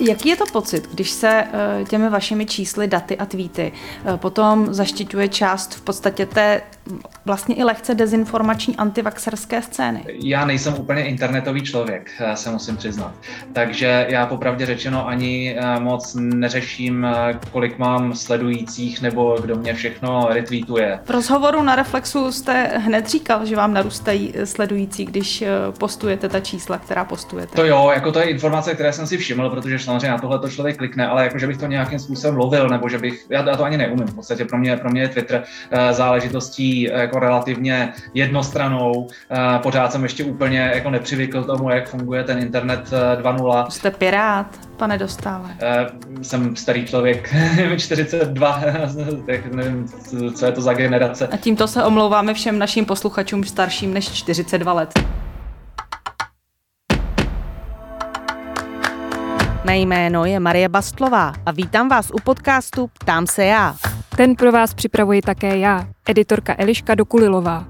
jaký je to pocit, když se eh, těmi vašimi čísly, daty a tweety eh, potom zaštiťuje část v podstatě té vlastně i lehce dezinformační antivaxerské scény? Já nejsem úplně internetový člověk, eh, se musím přiznat. Takže já popravdě řečeno ani moc neřeším, kolik mám sledujících nebo kdo mě všechno retweetuje. V rozhovoru na Reflexu jste hned říkal, že vám narůstají sledující, když postujete ta čísla, která postujete. To jo, jako to je informace, které jsem si všiml, protože samozřejmě na tohle to člověk klikne, ale jako, že bych to nějakým způsobem lovil, nebo že bych, já, to ani neumím, v podstatě pro mě, pro mě je Twitter záležitostí uh, jako relativně jednostranou, uh, pořád jsem ještě úplně jako nepřivykl tomu, jak funguje ten internet uh, 2.0. Jste pirát, pane Dostále. Jsem starý člověk, 42, tak nevím, co je to za generace. A tímto se omlouváme všem našim posluchačům starším než 42 let. Mé jméno je Marie Bastlová a vítám vás u podcastu Ptám se já. Ten pro vás připravuji také já, editorka Eliška Dokulilová.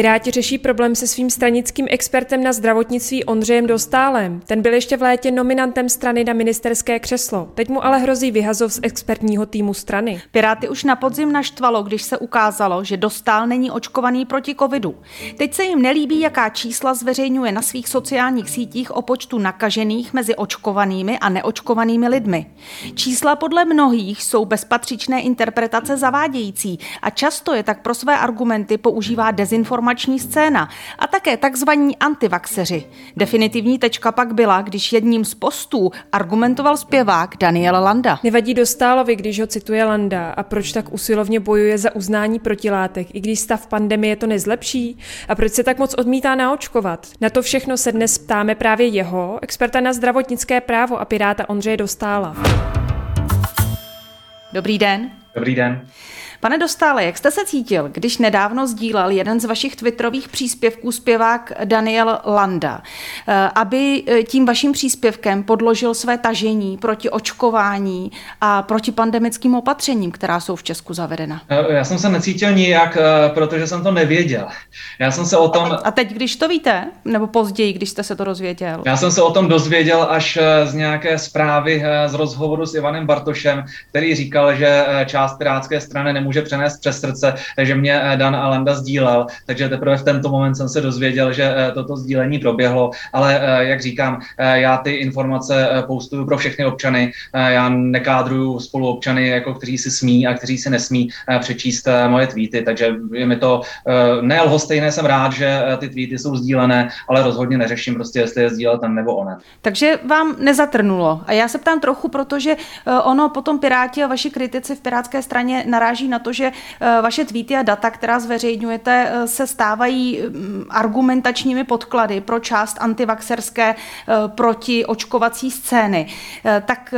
Piráti řeší problém se svým stranickým expertem na zdravotnictví Ondřejem Dostálem. Ten byl ještě v létě nominantem strany na ministerské křeslo. Teď mu ale hrozí vyhazov z expertního týmu strany. Piráty už na podzim naštvalo, když se ukázalo, že Dostál není očkovaný proti covidu. Teď se jim nelíbí, jaká čísla zveřejňuje na svých sociálních sítích o počtu nakažených mezi očkovanými a neočkovanými lidmi. Čísla podle mnohých jsou bez patřičné interpretace zavádějící a často je tak pro své argumenty používá dezinformace dezinformační scéna a také takzvaní antivaxeři. Definitivní tečka pak byla, když jedním z postů argumentoval zpěvák Daniel Landa. Nevadí Dostálovi, když ho cituje Landa a proč tak usilovně bojuje za uznání protilátek, i když stav pandemie to nezlepší? A proč se tak moc odmítá naočkovat? Na to všechno se dnes ptáme právě jeho, experta na zdravotnické právo a piráta Ondřeje Dostála. Dobrý den. Dobrý den. Pane Dostále, jak jste se cítil, když nedávno sdílel jeden z vašich twitterových příspěvků zpěvák Daniel Landa, eh, aby eh, tím vaším příspěvkem podložil své tažení proti očkování a proti pandemickým opatřením, která jsou v Česku zavedena? Eh, já jsem se necítil nijak, protože jsem to nevěděl. Já jsem se o tom... A teď, když to víte, nebo později, když jste se to dozvěděl? Já jsem se o tom dozvěděl až z nějaké zprávy z rozhovoru s Ivanem Bartošem, který říkal, že část Pirátské strany nemůže může přenést přes srdce, že mě eh, Dan Alanda sdílel, takže teprve v tento moment jsem se dozvěděl, že eh, toto sdílení proběhlo, ale eh, jak říkám, já ty informace poustuju pro všechny občany, já nekádruju spoluobčany, jako kteří si smí a kteří si nesmí přečíst moje tweety, takže je mi to ne lhostejné, jsem rád, že ty tweety jsou sdílené, ale rozhodně neřeším prostě, jestli je sdílel ten nebo onen. Takže vám nezatrnulo. A já se ptám trochu, protože ono potom Piráti a vaši kritici v Pirátské straně naráží na to, že eh, vaše tweety a data, která zveřejňujete, eh, se stávají mm, argumentačními podklady pro část antivaxerské eh, protiočkovací scény. Tak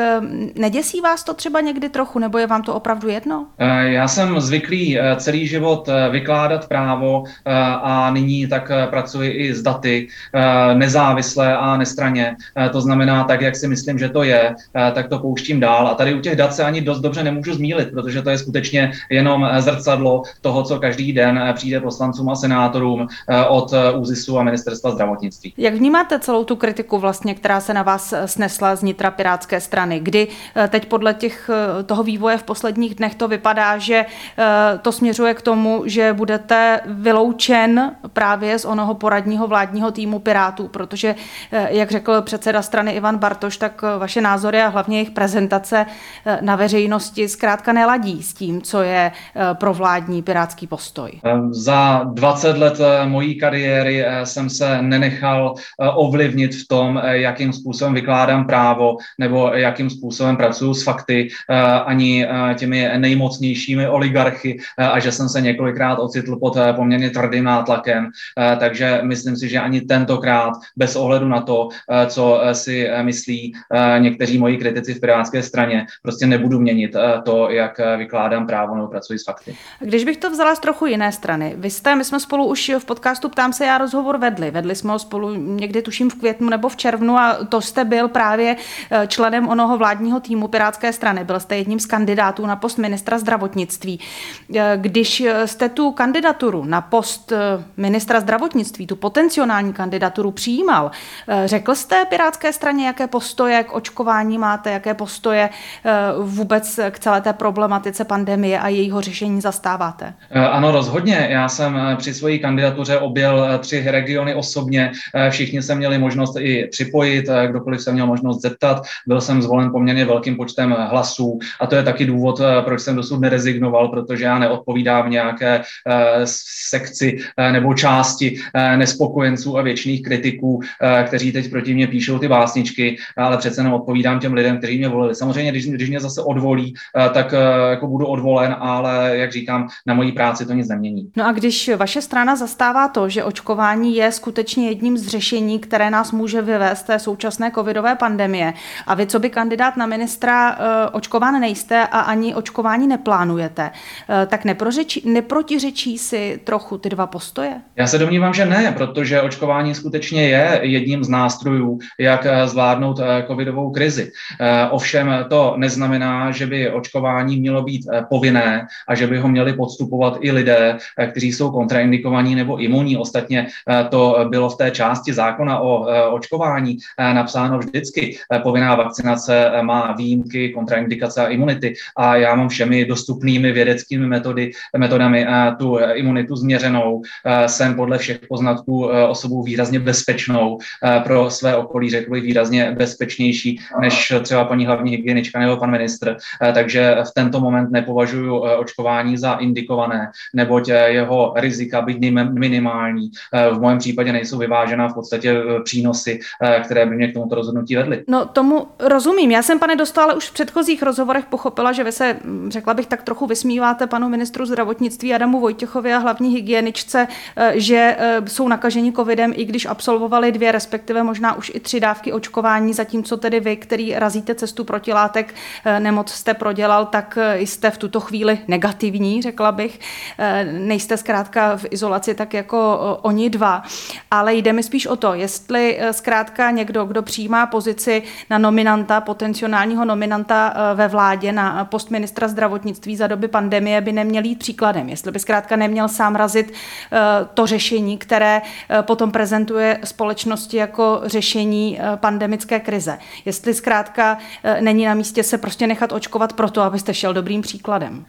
neděsí vás to třeba někdy trochu, nebo je vám to opravdu jedno? Já jsem zvyklý celý život vykládat právo a nyní tak pracuji i s daty nezávisle a nestraně. To znamená, tak jak si myslím, že to je, tak to pouštím dál. A tady u těch dat se ani dost dobře nemůžu zmílit, protože to je skutečně jenom eh, zrcadlo toho, co každý den eh, přijde poslancům a senátorům eh, od ÚZISu a ministerstva zdravotnictví. Jak vnímáte celou tu kritiku vlastně, která se na vás snesla z nitra Pirátské strany, kdy teď podle těch, toho vývoje v posledních dnech to vypadá, že to směřuje k tomu, že budete vyloučen právě z onoho poradního vládního týmu Pirátů, protože, jak řekl předseda strany Ivan Bartoš, tak vaše názory a hlavně jejich prezentace na veřejnosti zkrátka neladí s tím, co je Eh, pro vládní pirátský postoj? Eh, za 20 let eh, mojí kariéry jsem se nenechal ovlivnit v tom, jakým způsobem vykládám právo nebo jakým způsobem pracuji s fakty, ani těmi nejmocnějšími oligarchy a že jsem se několikrát ocitl pod poměrně tvrdým nátlakem. Takže myslím si, že ani tentokrát, bez ohledu na to, co si myslí někteří moji kritici v Pirátské straně, prostě nebudu měnit to, jak vykládám právo nebo pracuji s fakty. Když bych to vzala z trochu jiné strany, vy jste, my jsme spolu už v podcastu Ptám se já rozhovor vedli. Vedli jsme ho spolu někdy tuším v květnu nebo v červnu a to jste byl právě eh, členem onoho vládního týmu Pirátské strany. Byl jste jedním z kandidátů na post ministra zdravotnictví. Eh, když jste tu kandidaturu na post ministra zdravotnictví, tu potenciální kandidaturu přijímal, řekl jste Pirátské straně, jaké postoje k očkování máte, jaké postoje vůbec k celé té problematice pandemie a jejího řešení zastáváte? Eh, ano, rozhodně. Já jsem eh, při své kandidatuře objel eh, tři regiony osobně. Všichni se měli možnost i připojit, kdokoliv se měl možnost zeptat. Byl jsem zvolen poměrně velkým počtem hlasů a to je taky důvod, proč jsem dosud nerezignoval, protože já neodpovídám nějaké sekci nebo části nespokojenců a věčných kritiků, kteří teď proti mě píšou ty básničky, ale přece jenom odpovídám těm lidem, kteří mě volili. Samozřejmě, když, když mě zase odvolí, tak jako budu odvolen, ale jak říkám, na mojí práci to nic nemění. No a když vaše strana zastává to, že očkování je skutečně jedním z řešení, které nás může vyvést té současné covidové pandemie, a vy, co by kandidát na ministra, eh, očkován nejste a ani očkování neplánujete, eh, tak neprotiřečí si trochu ty dva postoje? Já se domnívám, že ne, protože očkování skutečně je jedním z nástrojů, jak eh, zvládnout covidovou krizi. Ovšem to neznamená, že by očkování mělo být povinné a že by ho měli podstupovat i lidé, eh, kteří jsou kontraindikovaní nebo imunní. Ostatně eh, to bylo v té části zákona o eh, očkování napsáno vždycky. Povinná vakcinace má výjimky, kontraindikace a imunity a já mám všemi dostupnými vědeckými metody, metodami tu imunitu změřenou. Jsem podle všech poznatků osobou výrazně bezpečnou pro své okolí, řekl bych výrazně bezpečnější než třeba paní hlavní hygienička nebo pan ministr. Takže v tento moment nepovažuji očkování za indikované, neboť eh, jeho rizika, byť minimální, eh, v mém případě nejsou vyvážená v podstatě eh, přínosy, které by mě k tomuto rozhodnutí vedly. No tomu rozumím. Já jsem, pane Dostale, už v předchozích rozhovorech pochopila, že vy se, hm, řekla bych, tak trochu vysmíváte panu ministru zdravotnictví Adamu Vojtěchovi a hlavní hygieničce, že jsou nakaženi covidem, i když absolvovali dvě, respektive možná už i tři dávky očkování, zatímco tedy vy, který razíte cestu protilátek, nemoc jste prodělal, tak jste v tuto chvíli negativní, řekla bych. Eh, nejste zkrátka v izolaci tak jako eh, oni dva, ale jde mi spíš o to, jestli eh, zkrátka někdo, kdo přijímá pozici na nominanta, potenciálního nominanta ve vládě na post ministra zdravotnictví za doby pandemie by neměl jít příkladem, jestli by zkrátka neměl sám razit to řešení, které potom prezentuje společnosti jako řešení pandemické krize. Jestli zkrátka není na místě se prostě nechat očkovat proto, abyste šel dobrým příkladem.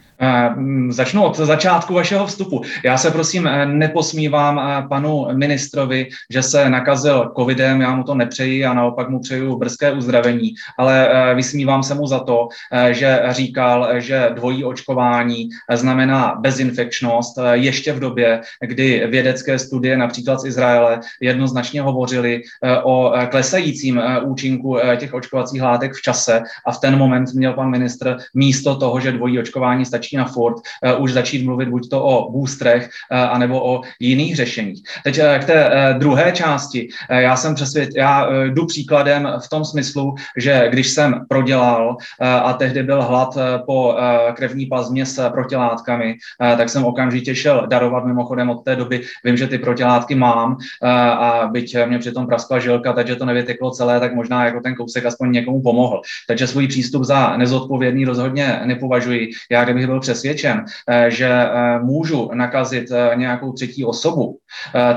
Začnu od začátku vašeho vstupu. Já se prosím neposmívám eh, panu ministrovi, že se nakazil covidem, já mu to nepřeji a naopak mu přeju brzké uzdravení, ale eh, vysmívám se mu za to, eh, že říkal, že dvojí očkování znamená bezinfekčnost ještě v době, kdy vědecké studie například z Izraele jednoznačně hovořily o klesajícím účinku těch očkovacích látek v čase a v ten moment měl pan ministr místo toho, že dvojí očkování stačí na Ford, už začít mluvit buď to o boostrech, eh, anebo o jiných řešeních. Teď eh, k té eh, druhé části. Já jsem přesvěd, já jdu příkladem v tom smyslu, že když jsem prodělal a tehdy byl hlad po krevní plazmě s protilátkami, tak jsem okamžitě šel darovat mimochodem od té doby. Vím, že ty protilátky mám a byť mě přitom praskla žilka, takže to nevyteklo celé, tak možná jako ten kousek aspoň někomu pomohl. Takže svůj přístup za nezodpovědný rozhodně nepovažuji. Já kdybych byl přesvědčen, Eh, že eh, můžu nakazit eh, nějakou třetí osobu,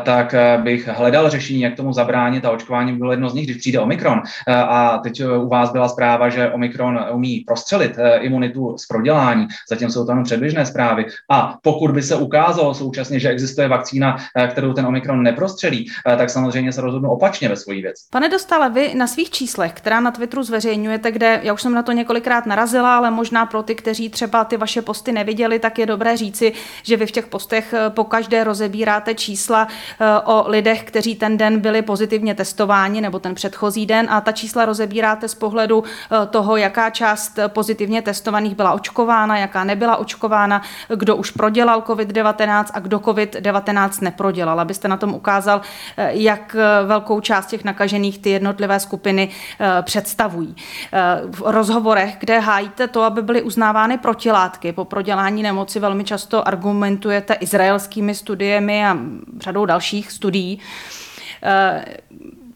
tak bych hledal řešení, jak tomu zabránit a očkování bylo jedno z nich, když přijde Omikron. A teď u vás byla zpráva, že Omikron umí prostřelit imunitu z prodělání, zatím jsou to předběžné zprávy. A pokud by se ukázalo současně, že existuje vakcína, kterou ten Omikron neprostřelí, tak samozřejmě se rozhodnu opačně ve svojí věci. Pane Dostale, vy na svých číslech, která na Twitteru zveřejňujete, kde já už jsem na to několikrát narazila, ale možná pro ty, kteří třeba ty vaše posty neviděli, tak je dobré říci, že vy v těch postech eh, po každé rozebíráte čísla eh, o lidech, kteří ten den byli pozitivně testováni nebo ten předchozí den a ta čísla rozebíráte z pohledu eh, toho, jaká část pozitivně testovaných byla očkována, jaká nebyla očkována, kdo už prodělal COVID-19 a kdo COVID-19 neprodělal, abyste na tom ukázal, jak velkou část těch nakažených ty jednotlivé skupiny představují. V rozhovorech, kde hájíte to, aby byly uznávány protilátky, po prodělání nemoci velmi často argumentujete izraelskými studiemi a řadou dalších studií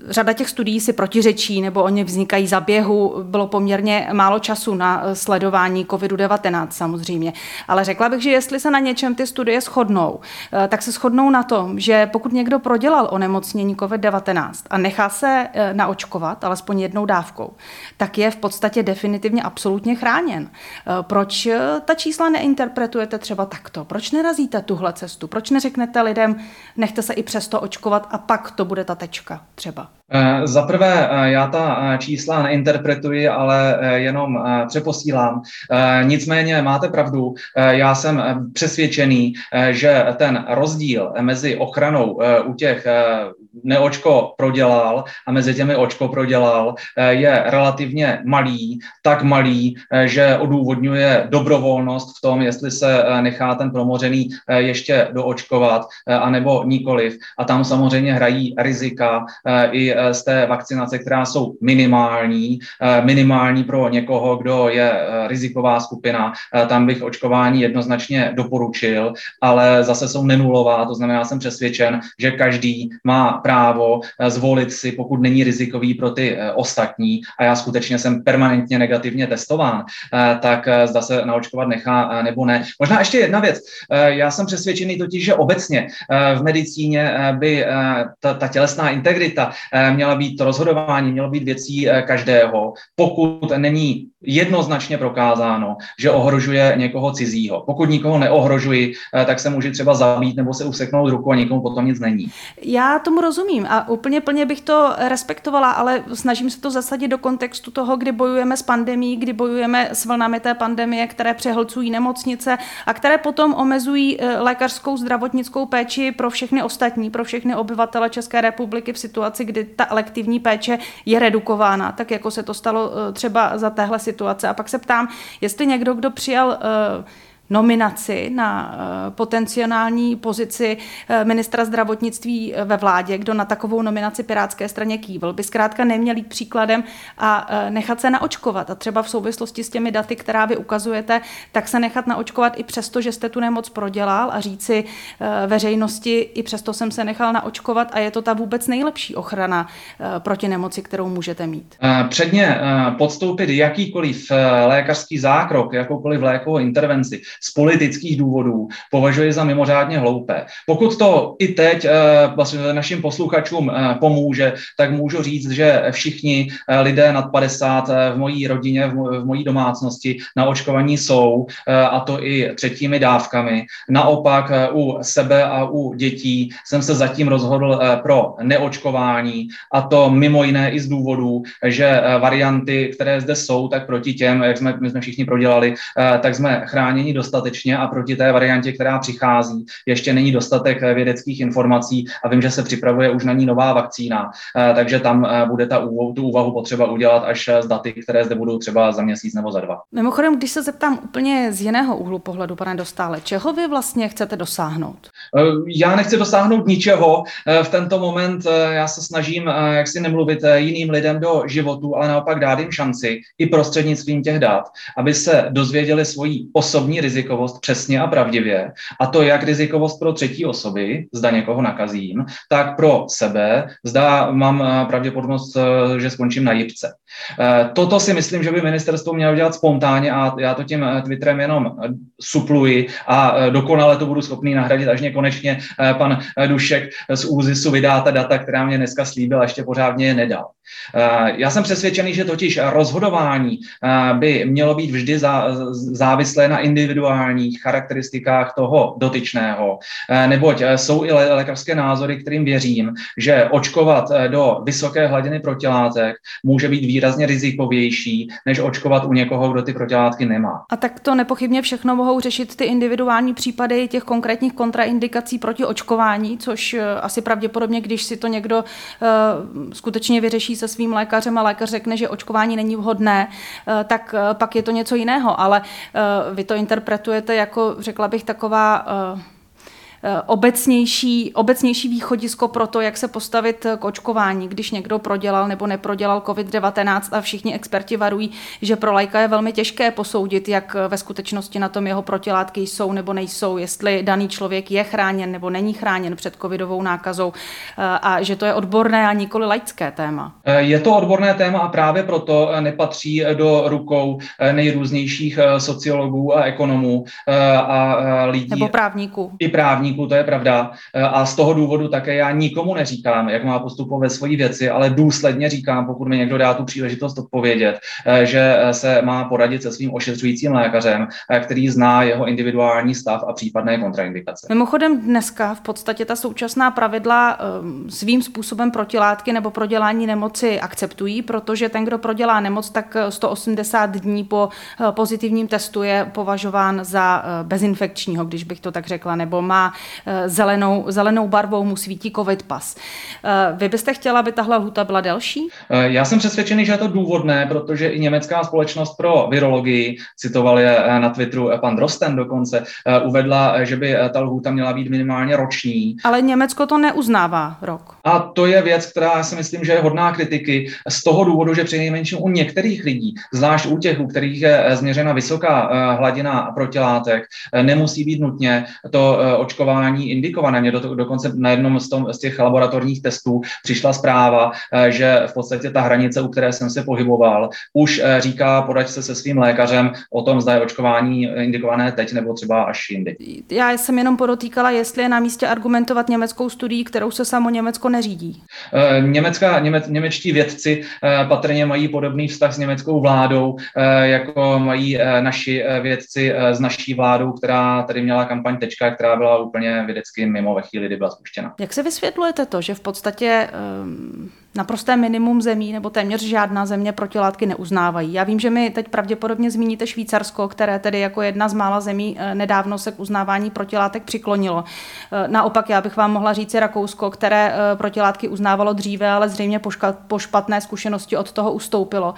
řada těch studií si protiřečí nebo oni vznikají za běhu. Bylo poměrně málo času na eh, sledování COVID-19 samozřejmě. Ale řekla bych, že jestli se na něčem ty studie shodnou, eh, tak se shodnou na tom, že pokud někdo prodělal onemocnění COVID-19 a nechá se eh, naočkovat alespoň jednou dávkou, tak je v podstatě definitivně absolutně chráněn. Proč ta čísla neinterpretujete třeba takto? Proč nerazíte tuhle cestu? Proč neřeknete lidem, nechte se i přesto očkovat a pak to bude ta tečka třeba? Eh, za prvé, eh, já ta eh, čísla neinterpretuji, ale jenom přeposílám. Nicméně máte pravdu, já jsem přesvědčený, že ten rozdíl mezi ochranou u těch neočko prodělal a mezi těmi očko prodělal je relativně malý, tak malý, že odůvodňuje dobrovolnost v tom, jestli se nechá ten promořený ještě doočkovat, anebo nikoliv. A tam samozřejmě hrají rizika i Eh, z té vakcinace, která jsou minimální, eh, minimální pro někoho, kdo je eh, riziková skupina, tam bych očkování jednoznačně doporučil, ale zase jsou nenulová, to znamená, jsem přesvědčen, že každý má právo zvolit si, pokud není rizikový pro ty ostatní, a já skutečně jsem permanentně negativně testován, tak zda se naočkovat nechá nebo ne. Možná ještě jedna věc. Já jsem přesvědčený totiž, že obecně v medicíně by ta, ta tělesná integrita měla být rozhodování, mělo být věcí eh, každého, pokud není jednoznačně prokázáno, že ohrožuje někoho cizího. Pokud nikoho neohrožuji, eh, tak se může třeba zabít nebo se useknout ruku a nikomu potom nic není. Já tomu rozumím a úplně plně bych to respektovala, ale snažím se to zasadit do kontextu toho, kdy bojujeme s pandemí, kdy bojujeme s vlnami té pandemie, které přehlcují nemocnice a které potom omezují eh, lékařskou zdravotnickou péči pro všechny ostatní, pro všechny obyvatele České republiky v situaci, kdy ta elektivní péče je redukována, tak jako se to stalo eh, třeba za téhle situace. A pak se ptám, jestli někdo, kdo přijal uh, nominaci na eh, potenciální pozici eh, ministra zdravotnictví eh, ve vládě, kdo na takovou nominaci Pirátské straně kývil, by zkrátka neměl jít příkladem a nechat se naočkovat. A třeba v souvislosti s těmi daty, která vy ukazujete, tak se nechat naočkovat i přesto, že jste tu nemoc prodělal a říci veřejnosti, i přesto jsem se nechal naočkovat a je to ta vůbec nejlepší ochrana proti nemoci, kterou můžete mít. Předně podstoupit jakýkoliv lékařský zákrok, jakoukoliv lékovou intervenci, z politických důvodů považuji za mimořádně hloupé. Pokud to i teď eh, vlastně našim posluchačům eh, pomůže, tak můžu říct, že všichni eh, lidé nad 50 v mojí rodině, v mojí domácnosti na očkovaní jsou, a to i třetími dávkami. Naopak u sebe a u dětí jsem se zatím rozhodl pro neočkování a to mimo jiné i z důvodu, že varianty, které zde jsou, tak proti těm, jak jsme, my jsme všichni prodělali, tak jsme chráněni dost dostatečně a proti té variantě, která přichází, ještě není dostatek eh, vědeckých informací a vím, že se připravuje už na ní nová vakcína, eh, takže tam eh, bude ta, tu úvahu potřeba udělat až z daty, které zde budou třeba za měsíc nebo za dva. Mimochodem, když se zeptám úplně z jiného úhlu pohledu, pane Dostále, čeho vy vlastně chcete dosáhnout? Já nechci dosáhnout ničeho. V tento moment já se snažím, jak si nemluvit jiným lidem do životu, ale naopak dát jim šanci i prostřednictvím těch dat, aby se dozvěděli svoji osobní riziko rizikovost přesně a pravdivě. A to jak rizikovost pro třetí osoby, zda někoho nakazím, tak pro sebe, zda mám eh, pravděpodobnost, eh, že skončím na jipce. Eh, toto si myslím, že by ministerstvo mělo dělat spontánně a já to tím Twitterem jenom supluji a dokonale to budu schopný nahradit, až konečně pan Dušek z ÚZISu vydá ta data, která mě dneska slíbil a ještě pořádně je nedal. Já jsem přesvědčený, že totiž rozhodování by mělo být vždy závislé na individuální individuálních charakteristikách toho dotyčného, eh, neboť eh, jsou i lékařské názory, kterým věřím, že očkovat eh, do vysoké hladiny protilátek může být výrazně rizikovější, než očkovat u někoho, kdo ty protilátky nemá. A tak to nepochybně všechno mohou řešit ty individuální případy těch konkrétních kontraindikací proti očkování, což asi pravděpodobně, když si to někdo skutečně vyřeší se svým lékařem a lékař řekne, že očkování není vhodné, uh, tak uh, pak je to něco jiného. Ale vy to interpretujete jako, řekla bych, taková eh, obecnější, obecnější východisko pro to, jak se postavit k očkování, když někdo prodělal nebo neprodělal COVID-19 a všichni experti varují, že pro lajka je velmi těžké posoudit, jak ve skutečnosti na tom jeho protilátky jsou nebo nejsou, jestli daný člověk je chráněn nebo není chráněn před covidovou nákazou eh, a že to je odborné a nikoli laické téma. Je to odborné téma a právě proto nepatří do rukou nejrůznějších sociologů a ekonomů a lidí. Nebo právníků. I právníků, to je pravda. A z toho důvodu také já nikomu neříkám, jak má postupovat ve svoji věci, ale důsledně říkám, pokud mi někdo dá tu příležitost odpovědět, že se má poradit se svým ošetřujícím lékařem, který zná jeho individuální stav a případné kontraindikace. Mimochodem dneska v podstatě ta současná pravidla svým způsobem protilátky nebo prodělání nemoci akceptují, protože ten, kdo prodělá nemoc, tak 180 dní po eh, pozitivním testu je považován za eh, bezinfekčního, když bych to tak řekla, nebo má eh, zelenou, zelenou barvou, mu svítí covid pas. Vy byste chtěla, aby tahle lhuta byla delší? Já jsem přesvědčený, že je to důvodné, protože i německá společnost pro virologii, citoval je na Twitteru pan Drosten dokonce, uvedla, že by ta lhuta měla být minimálně roční. Ale Německo to neuznává rok. A to je věc, která si myslím, že je hodná kritiky z toho důvodu, že při nejmenším u některých lidí, zvlášť u těch, u kterých je změřena vysoká hladina protilátek, nemusí být nutně to eh, očkování indikované. Mě do, dokonce na jednom z, tom, z těch laboratorních testů přišla zpráva, eh, že v podstatě ta hranice, u které jsem se pohyboval, už eh, říká, podaď se se svým lékařem o tom, zda je očkování indikované teď nebo třeba až jindy. Já jsem jenom podotýkala, jestli je na místě argumentovat německou studií, kterou se samo Německo neřídí. Německá, něme, němečtí vědci patrně mají podobný vztah s německou vládou, jako mají naši vědci s naší vládou, která tady měla kampaň Tečka, která byla úplně vědecky mimo ve chvíli, kdy byla spuštěna. Jak se vysvětlujete to, že v podstatě um, naprosté minimum zemí nebo téměř žádná země protilátky neuznávají? Já vím, že mi teď pravděpodobně zmíníte Švýcarsko, které tedy jako jedna z mála zemí eh, nedávno se k uznávání protilátek přiklonilo. Eh, naopak já bych vám mohla říct Rakousko, které eh, protilátky uznávalo dříve, ale zřejmě po špatné zkušenosti od toho ustoupilo.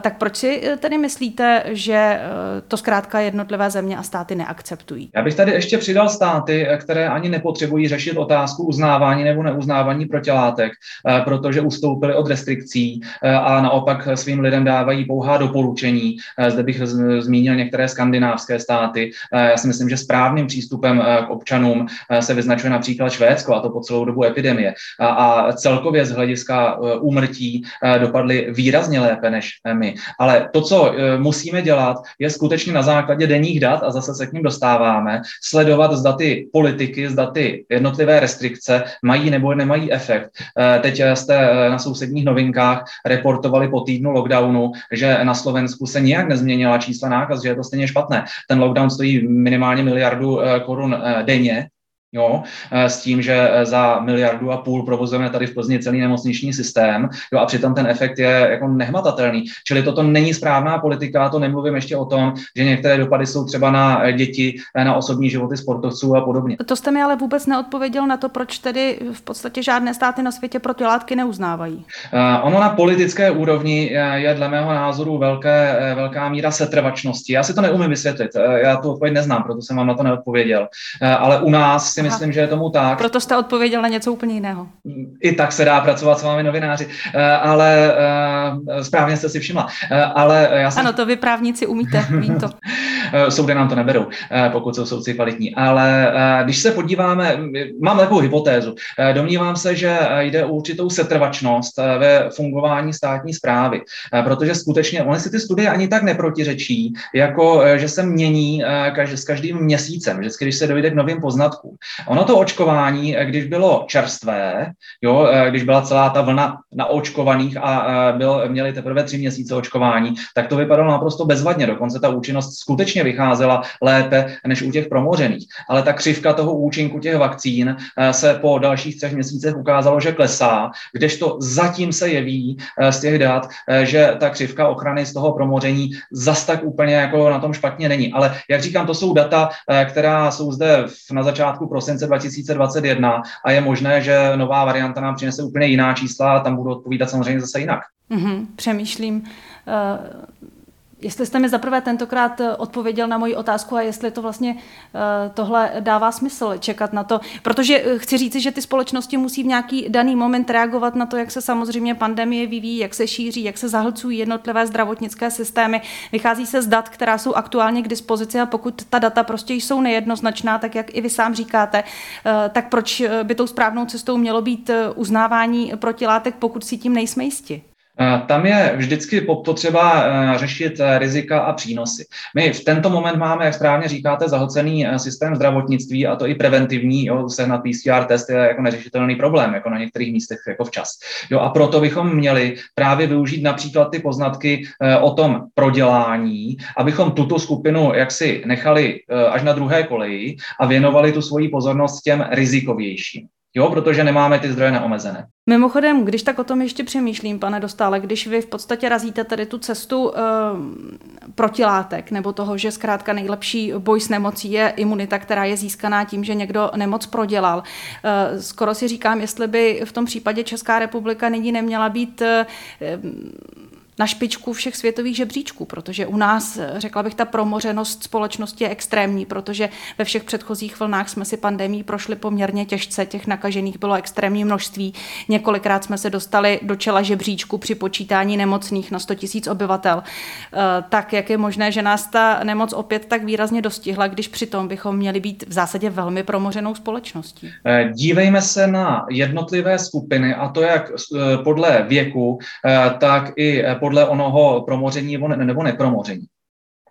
Tak proč si tedy myslíte, že to zkrátka jednotlivé země a státy neakceptují? Já bych tady ještě přidal státy, které ani nepotřebují řešit otázku uznávání nebo neuznávání protilátek, protože ustoupili od restrikcí a naopak svým lidem dávají pouhá doporučení. Zde bych zmínil některé skandinávské státy. Já si myslím, že správným přístupem k občanům se vyznačuje například Švédsko, a to po celou dobu epidemie. A celkově z hlediska úmrtí dopadly výrazně lépe než my. Ale to, co musíme dělat, je skutečně na základě denních dat, a zase se k ním dostáváme, sledovat, zda ty politiky, zda ty jednotlivé restrikce mají nebo nemají efekt. Teď jste na sousedních novinkách reportovali po týdnu lockdownu, že na Slovensku se nijak nezměnila čísla nákaz, že je to stejně špatné. Ten lockdown stojí minimálně miliardu eh, korun eh, denně, Jo, eh, s tím, že eh, za miliardu a půl provozujeme tady v Plzni celý nemocniční systém, jo, a přitom ten efekt je jako nehmatatelný. Čili toto není správná politika, to nemluvím ještě o tom, že některé dopady jsou třeba na eh, děti, na osobní životy sportovců a podobně. To jste mi ale vůbec neodpověděl na to, proč tedy v podstatě žádné státy na světě protilátky neuznávají. Ono na politické úrovni je dle mého názoru velké, velká míra setrvačnosti. Já si to neumím vysvětlit, já tu odpověď neznám, proto jsem vám na to neodpověděl. Ale u nás si myslím, Aha. že je tomu tak. Proto jste odpověděl na něco úplně jiného. I tak se dá pracovat s vámi novináři, eh, ale eh, správně jste si všimla. Eh, ale já jsem... Ano, to vy právníci umíte, vím to. Soudy nám to neberou, pokud jsou soudci kvalitní. Ale když se podíváme, mám takovou hypotézu. Domnívám se, že jde o určitou setrvačnost ve fungování státní zprávy, protože skutečně oni si ty studie ani tak neprotiřečí, jako že se mění s každým měsícem, vždycky, když se dojde k novým poznatkům. Ono to očkování, eh, když bylo čerstvé, jo, eh, když byla celá ta vlna naočkovaných a eh, byl, měli teprve tři měsíce očkování, tak to vypadalo naprosto bezvadně. Dokonce ta účinnost skutečně vycházela lépe než u těch promořených. Ale ta křivka toho účinku těch vakcín se po dalších třech měsících ukázalo, že klesá, kdežto zatím se jeví z těch dat, že ta křivka ochrany z toho promoření zas tak úplně jako na tom špatně není. Ale jak říkám, to jsou data, která jsou zde na začátku prosince 2021 a je možné, že nová varianta nám přinese úplně jiná čísla a tam budou odpovídat samozřejmě zase jinak. Mm-hmm, přemýšlím. Uh Jestli jste mi zaprvé tentokrát eh, odpověděl na moji otázku a jestli to vlastně eh, tohle dává smysl čekat na to, protože eh, chci říct, že ty společnosti musí v nějaký daný moment reagovat na to, jak se samozřejmě pandemie vyvíjí, jak se šíří, jak se zahlcují jednotlivé zdravotnické systémy. Vychází se z dat, která jsou aktuálně k dispozici a pokud ta data prostě jsou nejednoznačná, tak jak i vy sám říkáte, tak proč by tou správnou cestou mělo být uznávání protilátek, pokud si tím nejsme jisti? Tam je vždycky potřeba eh, řešit eh, rizika a přínosy. My v tento moment máme, jak správně říkáte, zahlcený eh, systém zdravotnictví a to i preventivní, jo, sehnat PCR test je jako neřešitelný problém, jako na některých místech jako včas. Jo, a proto bychom měli právě využít například ty poznatky o tom prodělání, abychom tuto skupinu jaksi nechali až na druhé koleji a věnovali tu svoji pozornost těm rizikovějším. Jo, protože nemáme ty zdroje neomezené. Mimochodem, když tak o tom ještě přemýšlím, pane Dostále, když vy v podstatě razíte tady tu cestu e, protilátek, nebo toho, že zkrátka nejlepší boj s nemocí je imunita, která je získaná tím, že někdo nemoc prodělal. E, skoro si říkám, jestli by v tom případě Česká republika nyní neměla být e, na špičku všech světových žebříčků, protože u nás, řekla bych, ta promořenost společnosti je extrémní, protože ve všech předchozích vlnách jsme si pandemí prošli poměrně těžce, těch nakažených bylo extrémní množství. Několikrát jsme se dostali do čela žebříčku při počítání nemocných na 100 000 obyvatel. Eh, tak jak je možné, že nás ta nemoc opět tak výrazně dostihla, když přitom bychom měli být v zásadě velmi promořenou společností? Eh, dívejme se na jednotlivé skupiny, a to jak eh, podle věku, tak i podle podle onoho promoření nebo, ne, nebo nepromoření.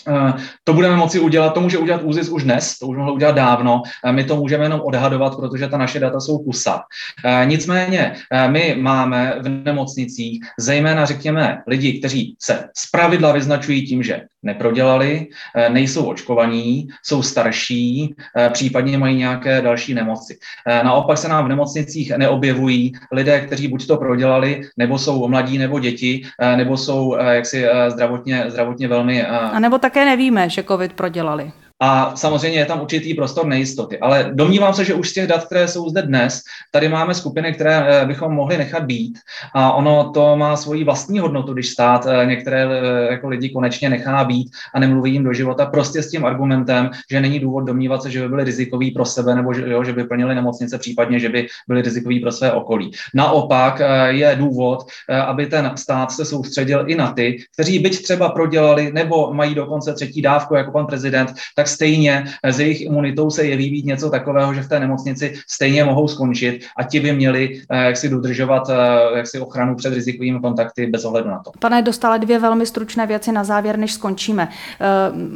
Eh, to budeme moci udělat, to může udělat ÚZIS už dnes, to už mohlo udělat dávno, eh, my to můžeme jenom odhadovat, protože ta naše data jsou kusa. Eh, nicméně my máme v nemocnicích zejména, řekněme, lidi, kteří se zpravidla vyznačují tím, že neprodělali, nejsou očkovaní, jsou starší, případně mají nějaké další nemoci. Naopak se nám v nemocnicích neobjevují lidé, kteří buď to prodělali, nebo jsou mladí, nebo děti, nebo jsou jaksi zdravotně, zdravotně velmi... A nebo také nevíme, že COVID prodělali. A samozřejmě je tam určitý prostor nejistoty. Ale domnívám se, že už z těch dat, které jsou zde dnes, tady máme skupiny, které eh, bychom mohli nechat být. A ono to má svoji vlastní hodnotu, když stát eh, některé eh, jako lidi konečně nechá být a nemluví jim do života prostě s tím argumentem, že není důvod domnívat se, že by byli rizikoví pro sebe nebo že, jo, že by plnili nemocnice, případně, že by byli rizikoví pro své okolí. Naopak je důvod, aby ten stát se soustředil i na ty, kteří byť třeba prodělali nebo mají dokonce třetí dávku, jako pan prezident, tak tak stejně s jejich imunitou se jeví být něco takového, že v té nemocnici stejně mohou skončit a ti by měli eh, jak si dodržovat eh, jak si ochranu před rizikovými kontakty bez ohledu na to. Pane, dostala dvě velmi stručné věci na závěr, než skončíme. Eh,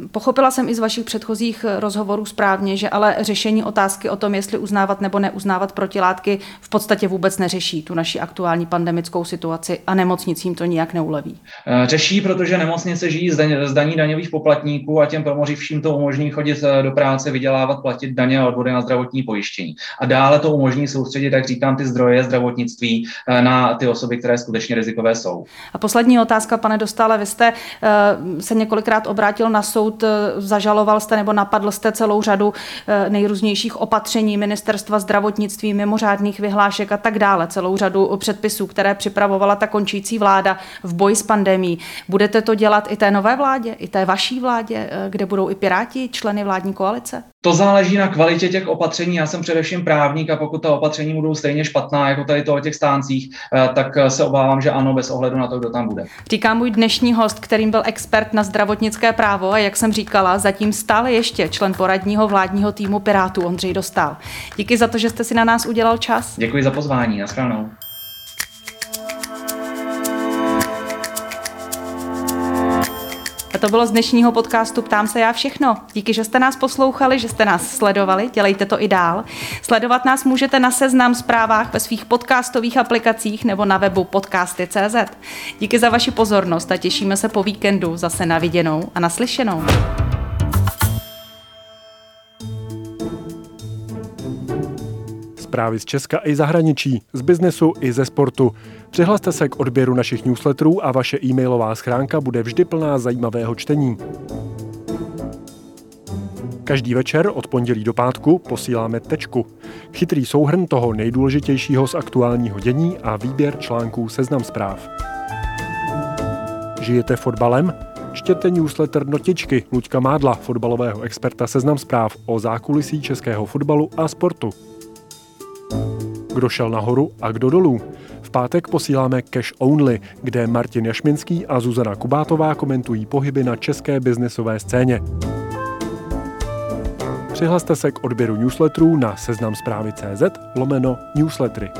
pochopila jsem i z vašich předchozích rozhovorů správně, že ale řešení otázky o tom, jestli uznávat nebo neuznávat protilátky, v podstatě vůbec neřeší tu naši aktuální pandemickou situaci a nemocnicím to nijak neuleví. Řeší, protože nemocnice žijí z daní daňových poplatníků a těm promořivším to umožní umožní chodit eh, do práce, vydělávat, platit daně a odvody na zdravotní pojištění. A dále to umožní soustředit, jak říkám, ty zdroje zdravotnictví eh, na ty osoby, které skutečně rizikové jsou. A poslední otázka, pane Dostále, vy jste eh, se několikrát obrátil na soud, zažaloval jste nebo napadl jste celou řadu nejrůznějších opatření ministerstva zdravotnictví, mimořádných vyhlášek a tak dále, celou řadu předpisů, které připravovala ta končící vláda v boji s pandemí. Budete to dělat i té nové vládě, i té vaší vládě, kde budou i Piráti členy vládní koalice? To záleží na kvalitě těch opatření. Já jsem především právník a pokud ta opatření budou stejně špatná, jako tady to o těch stáncích, eh, tak eh, se obávám, že ano, bez ohledu na to, kdo tam bude. Říká můj dnešní host, kterým byl expert na zdravotnické právo a jak jsem říkala, zatím stále ještě člen poradního vládního týmu Pirátů Ondřej Dostal. Díky za to, že jste si na nás udělal čas. Děkuji za pozvání. Naschledanou. To bylo z dnešního podcastu Ptám se já všechno. Díky, že jste nás poslouchali, že jste nás sledovali, dělejte to i dál. Sledovat nás můžete na seznam zprávách ve svých podcastových aplikacích nebo na webu podcasty.cz. Díky za vaši pozornost a těšíme se po víkendu zase na viděnou a naslyšenou. Zprávy z Česka i zahraničí, z biznesu i ze sportu. Přihlaste se k odběru našich newsletterů a vaše e-mailová schránka bude vždy plná zajímavého čtení. Každý večer od pondělí do pátku posíláme tečku. Chytrý souhrn toho nejdůležitějšího z aktuálního dění a výběr článků seznam zpráv. Žijete fotbalem? Čtěte newsletter Notičky Luďka Mádla, fotbalového experta Seznam zpráv o zákulisí českého fotbalu a sportu. Kdo šel nahoru a kdo dolů? V pátek posíláme Cash Only, kde Martin Jašminský a Zuzana Kubátová komentují pohyby na české biznesové scéně. Přihlaste se k odběru newsletterů na seznam zprávy CZ lomeno newslettery.